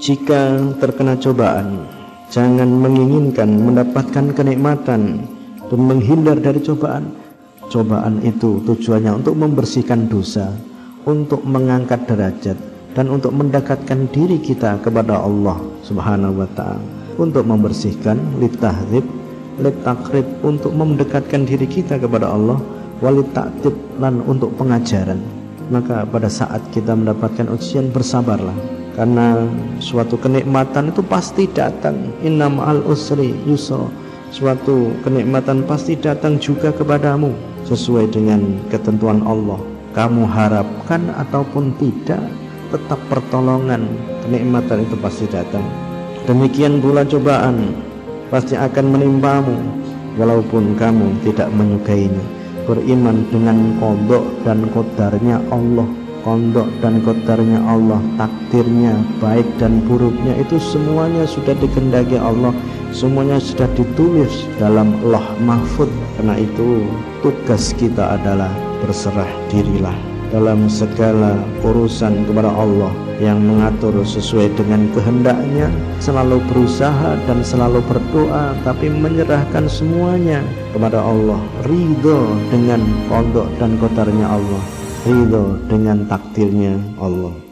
jika terkena cobaan jangan menginginkan mendapatkan kenikmatan dan menghindar dari cobaan. Cobaan itu tujuannya untuk membersihkan dosa untuk mengangkat derajat dan untuk mendekatkan diri kita kepada Allah Subhanahu wa taala. Untuk membersihkan litahdzib litakrib untuk mendekatkan diri kita kepada Allah walit taktib dan untuk pengajaran. Maka pada saat kita mendapatkan ujian bersabarlah karena suatu kenikmatan itu pasti datang. Innam al usri yusra. Suatu kenikmatan pasti datang juga kepadamu sesuai dengan ketentuan Allah. Kamu harapkan ataupun tidak tetap pertolongan. Kenikmatan itu pasti datang. Demikian pula cobaan pasti akan menimpamu walaupun kamu tidak menyukainya. Beriman dengan kodok dan kodarnya Allah kondok dan kodarnya Allah takdirnya baik dan buruknya itu semuanya sudah dikendaki Allah semuanya sudah ditulis dalam loh mahfud. Karena itu tugas kita adalah berserah dirilah dalam segala urusan kepada Allah yang mengatur sesuai dengan kehendaknya selalu berusaha dan selalu berdoa tapi menyerahkan semuanya kepada Allah ridho dengan pondok dan kotarnya Allah ridho dengan takdirnya Allah